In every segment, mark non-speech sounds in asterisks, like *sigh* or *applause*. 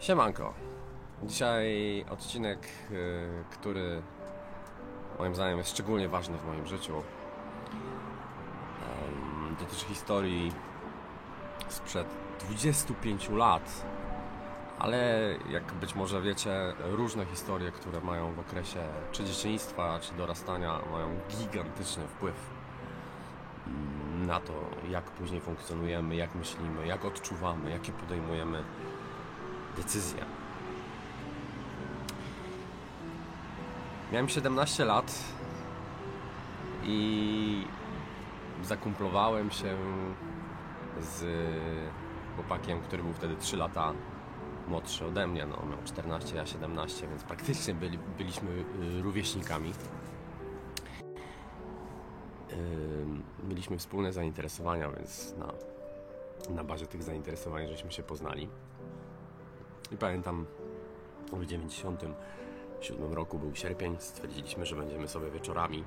Siemanko. Dzisiaj odcinek, y, który moim zdaniem jest szczególnie ważny w moim życiu. Dotyczy historii sprzed 25 lat, ale jak być może wiecie, różne historie, które mają w okresie czy dzieciństwa, czy dorastania, mają gigantyczny wpływ mm, na to, jak później funkcjonujemy, jak myślimy, jak odczuwamy, jakie podejmujemy decyzje. Miałem 17 lat i zakumplowałem się z chłopakiem, który był wtedy 3 lata młodszy ode mnie. No, miał 14, ja 17, więc praktycznie byli, byliśmy y, rówieśnikami. Mieliśmy wspólne zainteresowania, więc na, na bazie tych zainteresowań żeśmy się poznali. I pamiętam w 97 roku był sierpień, stwierdziliśmy, że będziemy sobie wieczorami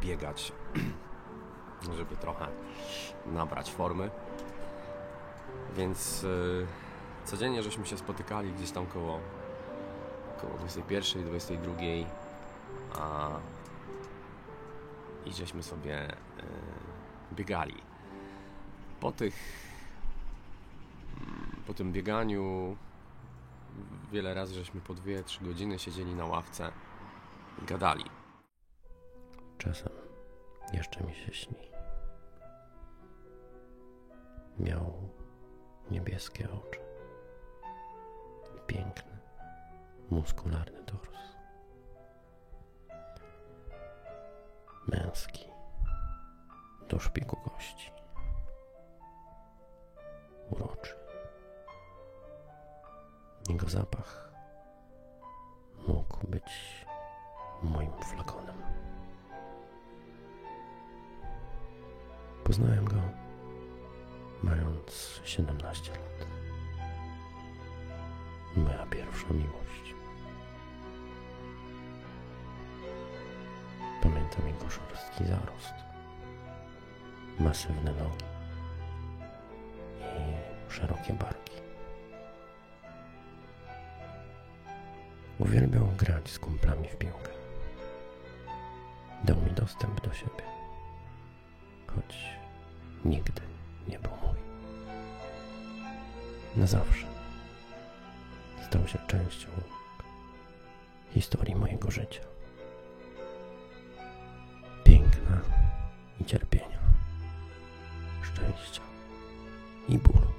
biegać, *clears throat* żeby trochę nabrać formy. Więc y, codziennie żeśmy się spotykali gdzieś tam koło, koło 21, 22, a i żeśmy sobie y, biegali. Po tych po tym bieganiu wiele razy żeśmy po 2-3 godziny siedzieli na ławce i gadali. Czasem jeszcze mi się śni. Miał niebieskie oczy. Piękny, muskularny tors. Męski, do szpiku kości. Uroczy. Jego zapach mógł być moim flakonem. Poznałem go mając 17 lat. Moja pierwsza miłość. Pamiętam jego szorstki zarost, masywne nogi i szerokie barki. Uwielbiał grać z kumplami w piłkę. Dał mi dostęp do siebie, choć nigdy nie był mój. Na zawsze stał się częścią historii mojego życia. Piękna i cierpienia, szczęścia i bólu,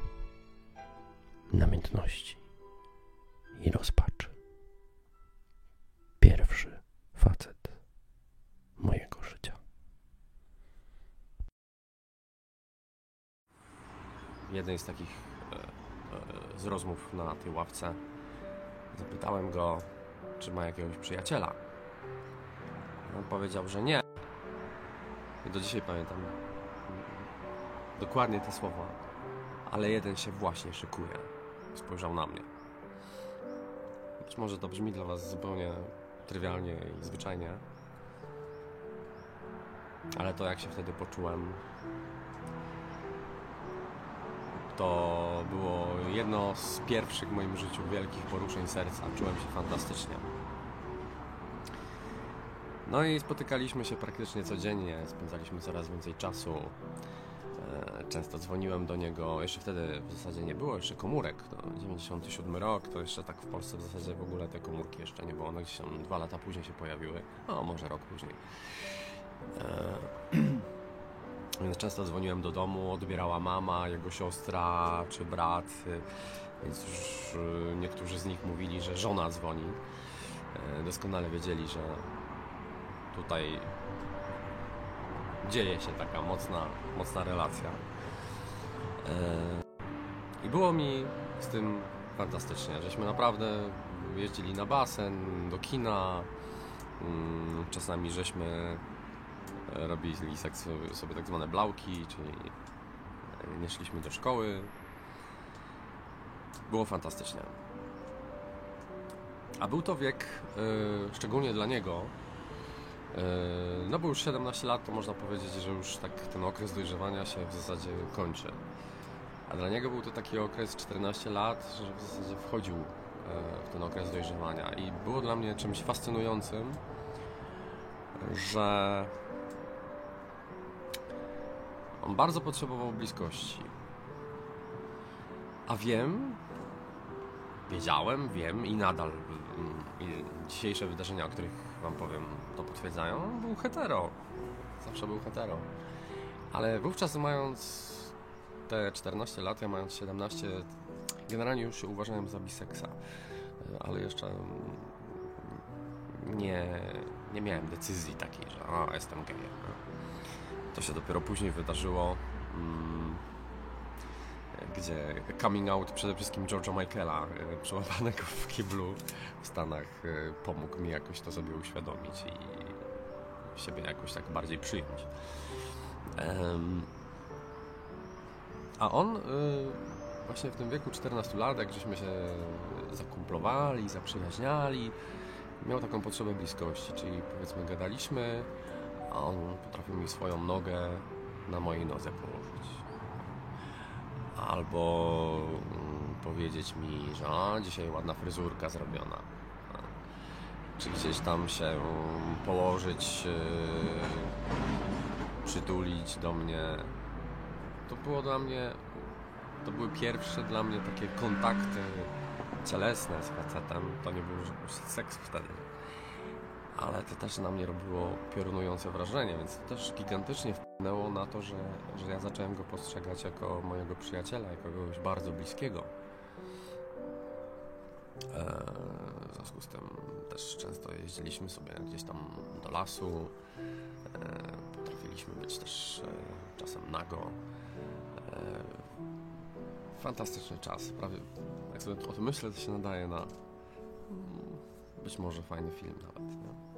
namiętności i rozpaczy. Facet mojego życia. jednej z takich e, e, z rozmów na tej ławce zapytałem go, czy ma jakiegoś przyjaciela. On powiedział, że nie. I do dzisiaj pamiętam dokładnie te słowa. Ale jeden się właśnie szykuje. Spojrzał na mnie. Być może to brzmi dla Was zupełnie trywialnie i zwyczajnie. Ale to, jak się wtedy poczułem, to było jedno z pierwszych w moim życiu wielkich poruszeń serca. Czułem się fantastycznie. No i spotykaliśmy się praktycznie codziennie, spędzaliśmy coraz więcej czasu. E, Często dzwoniłem do niego, jeszcze wtedy w zasadzie nie było jeszcze komórek. No, 97 rok, to jeszcze tak w Polsce w zasadzie w ogóle te komórki jeszcze nie było. One gdzieś tam dwa lata później się pojawiły. No, może rok później. E, *clears throat* Więc często dzwoniłem do domu, odbierała mama, jego siostra czy brat, y, więc już y, niektórzy z nich mówili, że żona dzwoni. E, Doskonale wiedzieli, że tutaj dzieje się taka mocna, mocna relacja. E, I było mi z tym fantastycznie, żeśmy naprawdę jeździli na basen, do kina, mm, czasami żeśmy e, robili sobie, tak zwane blauki, czyli e, nie szliśmy do szkoły. Było fantastycznie. A był to wiek, szczególnie dla niego, no bo już 17 lat, to można powiedzieć, że już tak ten okres dojrzewania się w zasadzie kończy. A dla niego był to taki okres 14 lat, że w zasadzie wchodził e, w ten okres dojrzewania. I było dla mnie czymś fascynującym, że on bardzo potrzebował bliskości. A wiem, wiedziałem, wiem i nadal mm, i dzisiejsze wydarzenia, o których Wam powiem, to potwierdzają. Był hetero. Zawsze był hetero. Ale wówczas mając te 14 lat, ja mając 17, generalnie już się uważałem za biseksa. Ale jeszcze mm, nie, nie miałem decyzji takiej, że a, jestem gejem. To się dopiero później wydarzyło. Gdzie coming out przede wszystkim George'a Michaela, e, przełapanego w kiblu w Stanach, e, pomógł mi jakoś to sobie uświadomić i siebie jakoś tak bardziej przyjąć. A on e, właśnie w tym wieku 14 lat, jak żeśmy się zakumplowali, zaprzyjaźniali, miał taką potrzebę bliskości, czyli powiedzmy gadaliśmy, a on potrafił mi swoją nogę na mojej nodze położyć albo mm, powiedzieć mi, że dzisiaj ładna fryzurka zrobiona. Czy gdzieś tam się położyć, yy, przytulić do mnie. To było dla mnie, to były pierwsze dla mnie takie kontakty cielesne z facetem. To nie był seks wtedy ale to też na mnie robiło piorunujące wrażenie, więc to też gigantycznie wpłynęło na to, że, że ja zacząłem go postrzegać jako mojego przyjaciela, jako kogoś bardzo bliskiego. E, w związku z tym też często jeździliśmy sobie gdzieś tam do lasu, e, potrafiliśmy być też e, czasem nago. Fantastyczny czas, prawie jak sobie o tym myślę, to się nadaje na mm, być może fajny film nawet. Nie?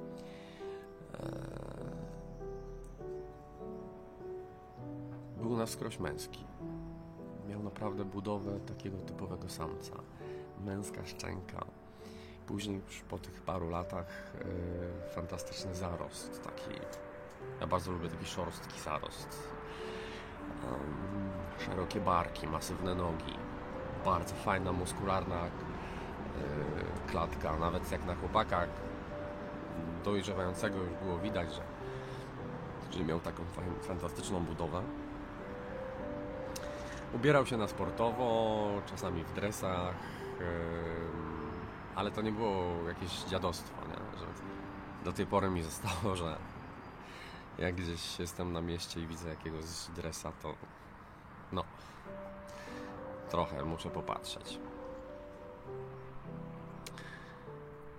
Na męski. Miał naprawdę budowę takiego typowego samca. Męska szczęka. Później po tych paru latach yy, fantastyczny zarost. Taki, ja bardzo lubię taki szorstki zarost. Um, szerokie barki, masywne nogi. Bardzo fajna, muskularna yy, klatka. Nawet jak na chłopakach dojrzewającego już było widać, że, że miał taką fantastyczną budowę. Ubierał się na sportowo, czasami w dresach, ale to nie było jakieś dziadostwo, nie? Że do tej pory mi zostało, że jak gdzieś jestem na mieście i widzę jakiegoś dresa, to no, trochę muszę popatrzeć.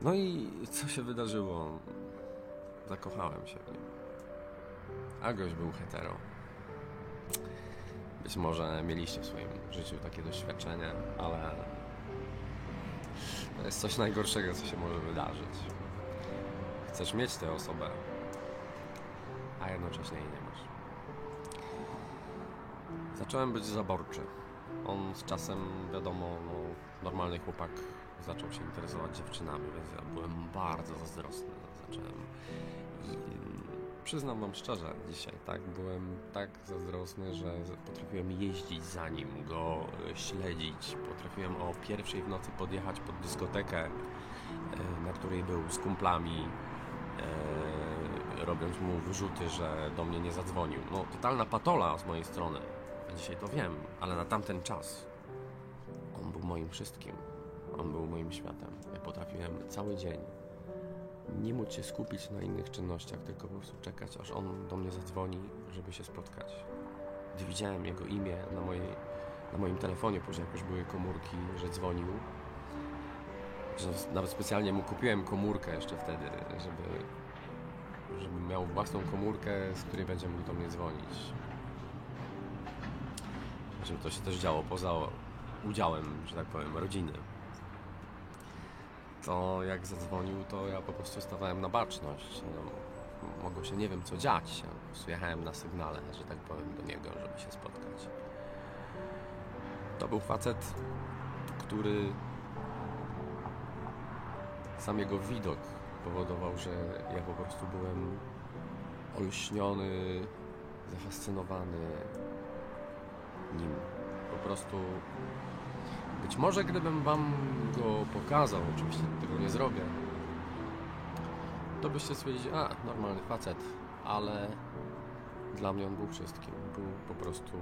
No i co się wydarzyło? Zakochałem się w nim. A gość był hetero. Być może mieliście w swoim życiu takie doświadczenie, ale to jest coś najgorszego, co się może wydarzyć. Chcesz mieć tę osobę, a jednocześnie jej nie masz. Zacząłem być zaborczy. On z czasem, wiadomo, no, normalny chłopak zaczął się interesować dziewczynami, więc ja byłem bardzo zazdrosny. Zacząłem przyznam wam szczerze dzisiaj, tak, byłem tak zazdrosny, że potrafiłem jeździć za nim, go śledzić, potrafiłem o pierwszej w nocy podjechać pod dyskotekę, e, na której był z kumplami, e, robiąc mu wyrzuty, że do mnie nie zadzwonił. No, totalna patola z mojej strony. Dzisiaj to wiem, ale na tamten czas on był moim wszystkim. On był moim światem. Ja potrafiłem cały dzień nie móc się skupić na innych czynnościach, tylko po prostu czekać, aż on do mnie zadzwoni, żeby się spotkać. Gdy widziałem jego imię na, mojej, na moim telefonie, później jak już były komórki, że dzwonił, że nawet specjalnie mu kupiłem komórkę jeszcze wtedy, żeby, żeby miał własną komórkę, z której będzie mógł do mnie dzwonić. Żeby to się też działo poza udziałem, że tak powiem, rodziny to jak zadzwonił, to ja po prostu stawałem na baczność. No, mogło się nie wiem co dziać. Ja jechałem na sygnale, że tak powiem, do niego, żeby się spotkać. To był facet, który sam jego widok powodował, że ja po prostu byłem olśniony, zafascynowany nim. po prostu być może gdybym wam go pokazał, oczywiście tego nie zrobię, to byście stwierdzili, a normalny facet, ale dla mnie on był wszystkim. Był po prostu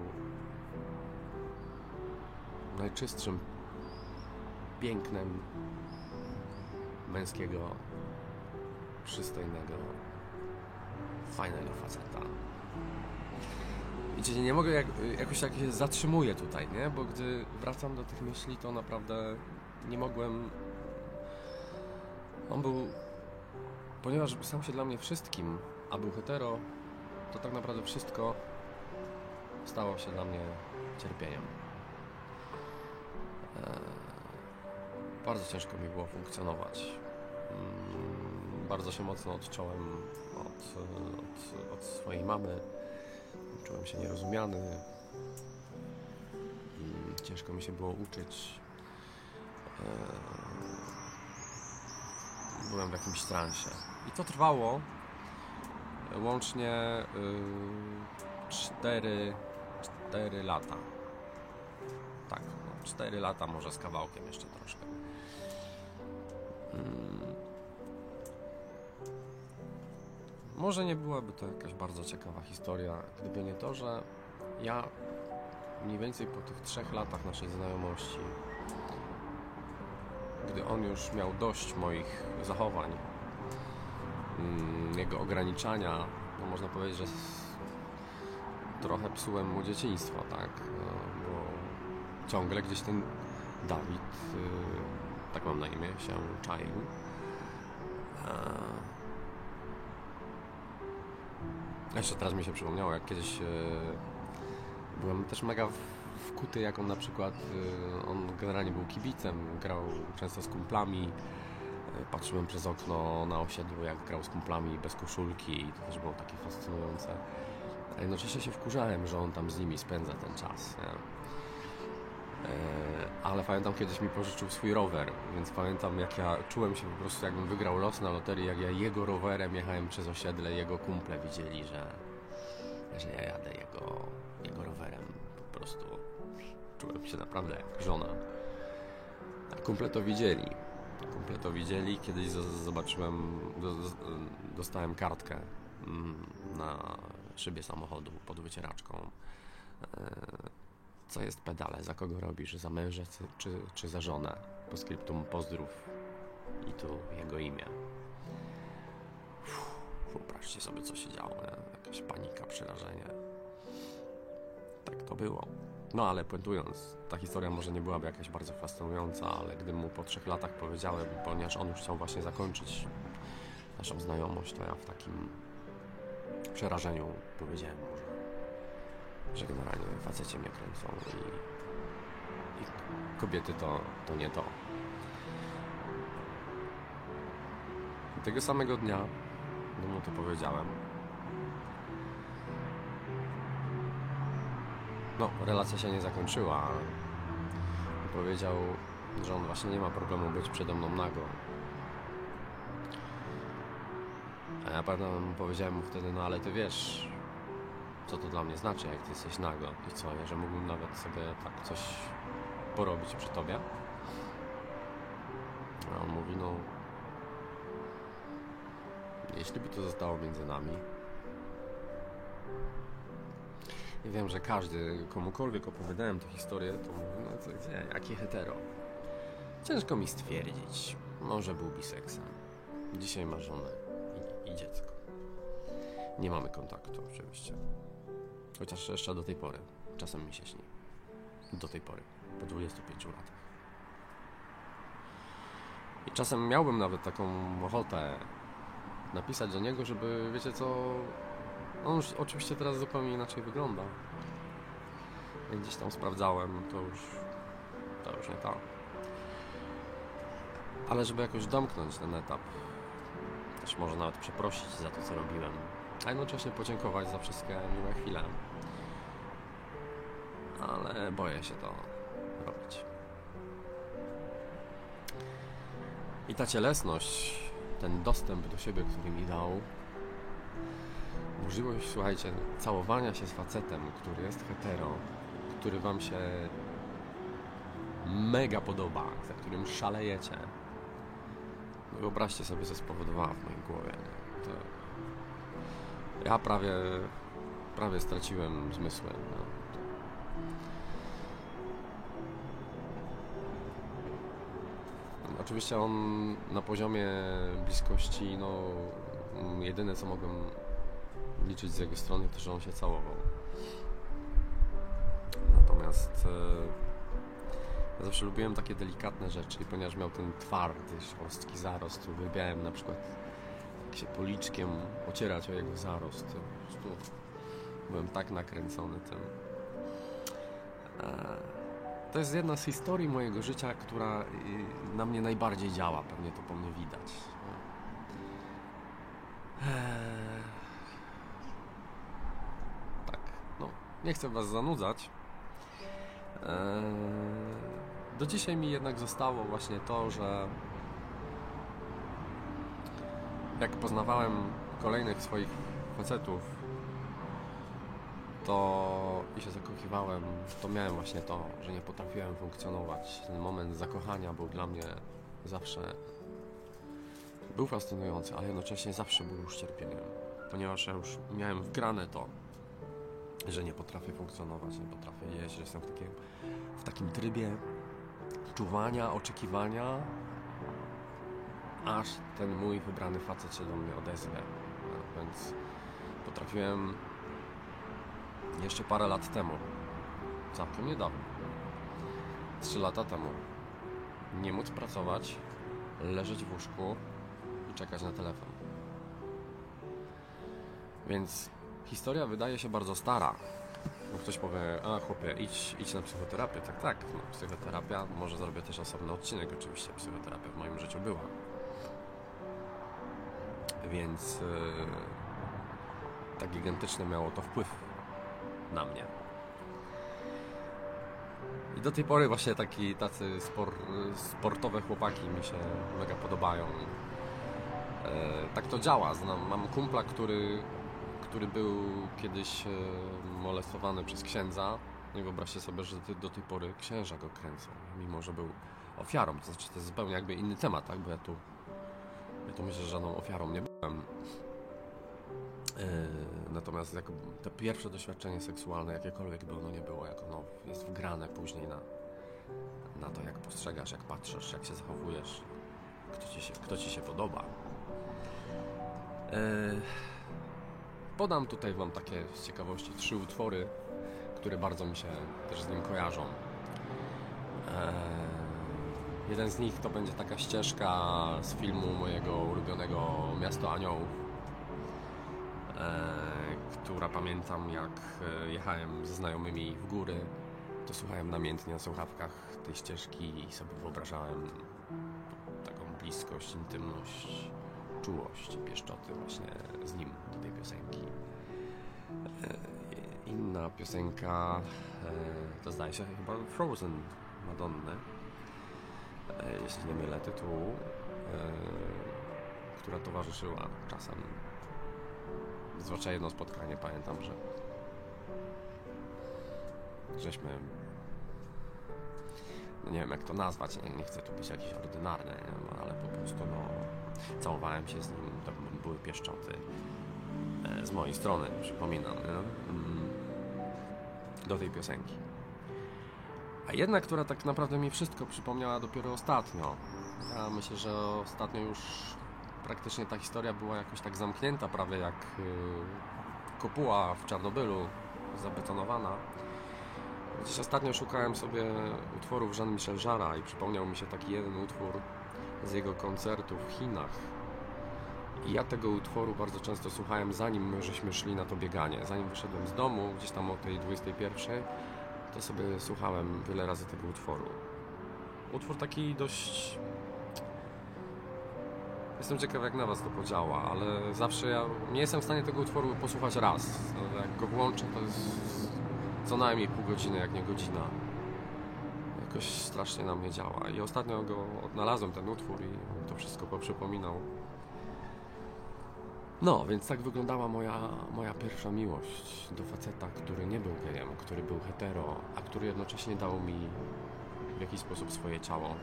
najczystszym pięknem męskiego, przystojnego, fajnego faceta. Widzicie, nie mogę jak, jakoś tak się zatrzymuję tutaj, nie? Bo gdy wracam do tych myśli, to naprawdę nie mogłem. On był. Ponieważ stał się dla mnie wszystkim, a był hetero, to tak naprawdę wszystko stało się dla mnie cierpieniem. Eee, bardzo ciężko mi było funkcjonować. Mm, bardzo się mocno odciąłem od, od, od swojej mamy. Czułem się nierozumiany. Mm, Ciężko mi się było uczyć. Eee, Byłem w jakimś transie. I to trwało łącznie 4, 4 lata. Tak, no, 4 lata może z kawałkiem jeszcze troszkę. Może nie byłaby to jakaś bardzo ciekawa historia, gdyby nie to, że ja mniej więcej po tych trzech latach naszej znajomości, gdy on już miał dość moich zachowań, mm, jego ograniczania, no można powiedzieć, że trochę psułem mu dzieciństwo, tak? No, Bo ciągle gdzieś ten Dawid, y, tak mam na imię, się czaił. Jeszcze teraz mi się przypomniało, jak kiedyś e, byłem też mega wkuty, jak on na przykład, e, on generalnie był kibicem, grał często z kumplami, E, patrzyłem przez okno na osiedlu, jak grał z kumplami bez koszulki i to też było takie fascynujące. A jednocześnie się wkurzałem, że on tam z nimi spędza ten czas. Nie? E, Ale pamiętam kiedyś mi pożyczył swój rower, więc pamiętam jak ja czułem się po prostu jakbym wygrał los na loterii, jak ja jego rowerem jechałem przez osiedle, jego kumple widzieli, że, że ja jadę jego, jego rowerem. Po prostu czułem się naprawdę jak żona. A kumple to widzieli. Kumple to widzieli. Kiedyś zobaczyłem, dostałem kartkę mm, na szybie samochodu pod wycieraczką. Co jest pedale? Za kogo robisz? Za męża czy, czy, czy za żonę? Po skryptum pozdrów i tu jego imię. Uff, Wyobraźcie sobie, co się działo. Nie? Jakaś panika, przerażenie. Tak to było. No ale puentując, ta historia może nie byłaby jakaś bardzo fascynująca, ale gdy mu po trzech latach powiedziałem, ponieważ on już chciał właśnie zakończyć naszą znajomość, to ja w takim przerażeniu powiedziałem mu, że, że generalnie facecie mnie kręcą i, i kobiety to, to nie to. Tego samego dnia, gdy mu to powiedziałem, no, relacja się nie zakończyła. Powiedział, że on właśnie nie ma problemu być przede mną nago. A ja pamiętam, powiedziałem mu wtedy, no ale ty wiesz, co to dla mnie znaczy, jak ty jesteś nago i co, ja, że mógłbym nawet sobie tak coś porobić przy tobie. A on mówi, no, jeśli by to zostało między nami, i wiem, że każdy, komukolwiek opowiadałem tę historię, to mówi, no co, gdzie, jaki hetero. Ciężko mi stwierdzić. Może był biseksem. Dzisiaj ma żonę i, i dziecko. Nie mamy kontaktu oczywiście. Chociaż jeszcze do tej pory. Czasem mi się śni. Do tej pory. Po 25 latach. I czasem miałbym nawet taką ochotę napisać do niego, żeby, wiecie co, on już oczywiście teraz zupełnie inaczej wygląda. Jak gdzieś tam sprawdzałem, to już, to już nie tak. Ale żeby jakoś domknąć ten etap, też może nawet przeprosić za to, co robiłem, a jednocześnie podziękować za wszystkie miłe chwile. Ale boję się to robić. I ta cielesność, ten dostęp do siebie, który mi dał, możliwość, słuchajcie, całowania się z facetem, który jest hetero, który Wam się mega podoba, za którym szalejecie. No wyobraźcie sobie, co spowodowała w mojej głowie. To ja prawie, prawie straciłem zmysły. No. Oczywiście on na poziomie bliskości, no jedyne co mogłem liczyć z jego strony, to że on się całował. Natomiast e, ja zawsze lubiłem takie delikatne rzeczy ponieważ miał ten twardy, szorstki zarost, uwielbiałem na przykład jak się policzkiem ocierać o jego zarost. Po prostu byłem tak nakręcony tym. E, to jest jedna z historii mojego życia, która y, na mnie najbardziej działa. Pewnie to po mnie widać. Eee, tak, no, nie chcę Was zanudzać. Do dzisiaj mi jednak zostało właśnie to, że jak poznawałem kolejnych swoich facetów, to i się zakochiwałem, to miałem właśnie to, że nie potrafiłem funkcjonować. Ten moment zakochania był dla mnie zawsze był fascynujący, ale jednocześnie zawsze był już cierpieniem, ponieważ ja już miałem wgrane to, że nie potrafię funkcjonować, nie potrafię jeść, że jestem w takim, w takim trybie czuwania, oczekiwania, aż ten mój wybrany facet się do mnie odezwie. Więc potrafiłem jeszcze parę lat temu, całkiem niedawno, trzy lata temu, nie móc pracować, leżeć w łóżku i czekać na telefon. Więc historia wydaje się bardzo stara. No ktoś powie, a chłopie, idź, idź na psychoterapię. Tak, tak, no, psychoterapia, może zrobię też osobny odcinek, oczywiście, psychoterapia w moim życiu była. Więc yy, tak gigantyczny miało to wpływ na mnie. I do tej pory właśnie taki, tacy spor, sportowe chłopaki mi się mega podobają. E, tak to działa. Znam, mam kumpla, który, który był kiedyś e, molestowany przez księdza. No i wyobraźcie sobie, że do tej pory księża go kręcą, mimo że był ofiarą. To znaczy, to jest zupełnie jakby inny temat, tak? Bo ja tu, ja tu myślę, że żadną ofiarą nie byłem. E, natomiast jak to pierwsze doświadczenie seksualne, jakiekolwiek było, no nie było, jako no, jest wgrane później na, na to, jak postrzegasz, jak patrzysz, jak się zachowujesz, kto ci się, kto ci się podoba. E, podam tutaj Wam takie z ciekawości trzy utwory, które bardzo mi się też z nim kojarzą. E, jeden z nich to będzie taka ścieżka z filmu mojego ulubionego Miasto Aniołów która pamiętam jak e, jechałem ze znajomymi w góry, to słuchałem namiętnie na słuchawkach tej ścieżki i sobie wyobrażałem taką bliskość, intymność, czułość, pieszczoty właśnie z nim do tej piosenki. E, inna piosenka to zdaje się chyba Frozen Madonny, jeśli nie mylę tytułu, która towarzyszyła czasem Zwłaszcza jedno spotkanie, pamiętam, że żeśmy no nie wiem jak to nazwać, nie, nie chcę tu być jakiś ordynarny? No, ale po prostu no całowałem się z nim, to były pieszczoty e, z mojej strony, przypominam, nie? Mm, do tej piosenki. A jedna, która tak naprawdę mi wszystko przypomniała dopiero ostatnio. Ja myślę, że ostatnio już praktycznie ta historia była jakoś tak zamknięta, prawie jak y, kopuła w Czarnobylu, zabetonowana. Dziś ostatnio szukałem sobie utworów Jean-Michel Jarra i przypomniał mi się taki jeden utwór z jego koncertu w Chinach. I ja tego utworu bardzo często słuchałem zanim my żeśmy szli na to bieganie. Zanim wyszedłem z domu, gdzieś tam o tej 21, to sobie słuchałem wiele razy tego utworu. Utwór taki dość Jestem ciekaw jak na Was to podziała, ale zawsze ja nie jestem w stanie tego utworu posłuchać raz. Jak go włączę to jest co najmniej pół godziny, jak nie godzina. Jakoś strasznie na mnie działa. I ostatnio go odnalazłem ten utwór i to wszystko poprzypominał. No, więc tak wyglądała moja, moja pierwsza miłość do faceta, który nie był gejem, który był hetero, a który jednocześnie dał mi w jakiś sposób swoje ciało,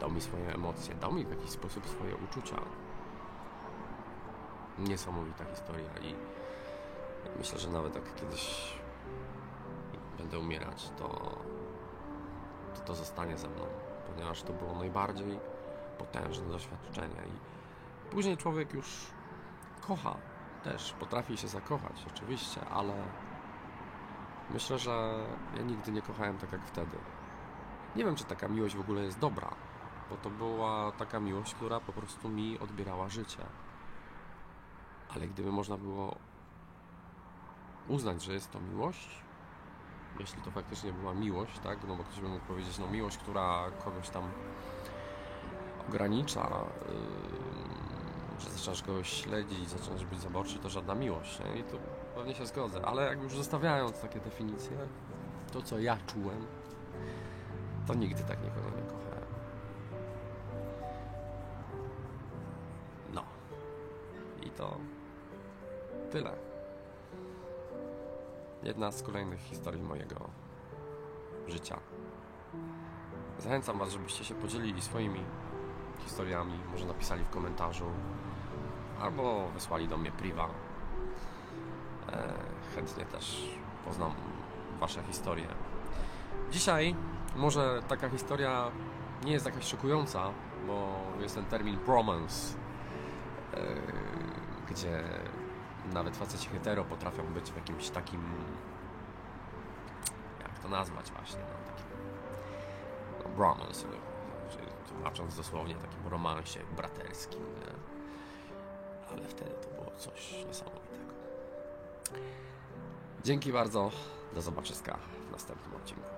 dał mi swoje emocje, dał mi w jakiś sposób swoje uczucia. Niesamowita historia i myślę, że nawet jak kiedyś będę umierać, to to, to zostanie ze mną, ponieważ to było najbardziej potężne doświadczenie i później człowiek już kocha też, potrafi się zakochać oczywiście, ale myślę, że ja nigdy nie kochałem tak jak wtedy. Nie wiem, czy taka miłość w ogóle jest dobra, bo to była taka miłość, która po prostu mi odbierała życie. Ale gdyby można było uznać, że jest to miłość, jeśli to faktycznie była miłość, tak, no bo ktoś by mógł powiedzieć, no miłość, która kogoś tam ogranicza, yy, że zaczynasz kogoś śledzić, zaczynasz być zaborczy, to żadna miłość, nie? I tu pewnie się zgodzę, ale jak już zostawiając takie definicje, to co ja czułem, to nigdy tak nikogo nie kochałem. Tyle. Jedna z kolejnych historii mojego życia. Zachęcam Was, żebyście się podzielili swoimi historiami, może napisali w komentarzu, albo wysłali do mnie priwa. E, chętnie też poznam Wasze historie. Dzisiaj może taka historia nie jest jakaś szokująca, bo jest ten termin bromance, e, gdzie nawet faceci hetero potrafią być w jakimś takim jak to nazwać właśnie, no takim no, bromance, tłumacząc dosłownie takim romansie braterskim, nie? ale wtedy to było coś niesamowitego. Dzięki bardzo, do zobaczyska w następnym odcinku.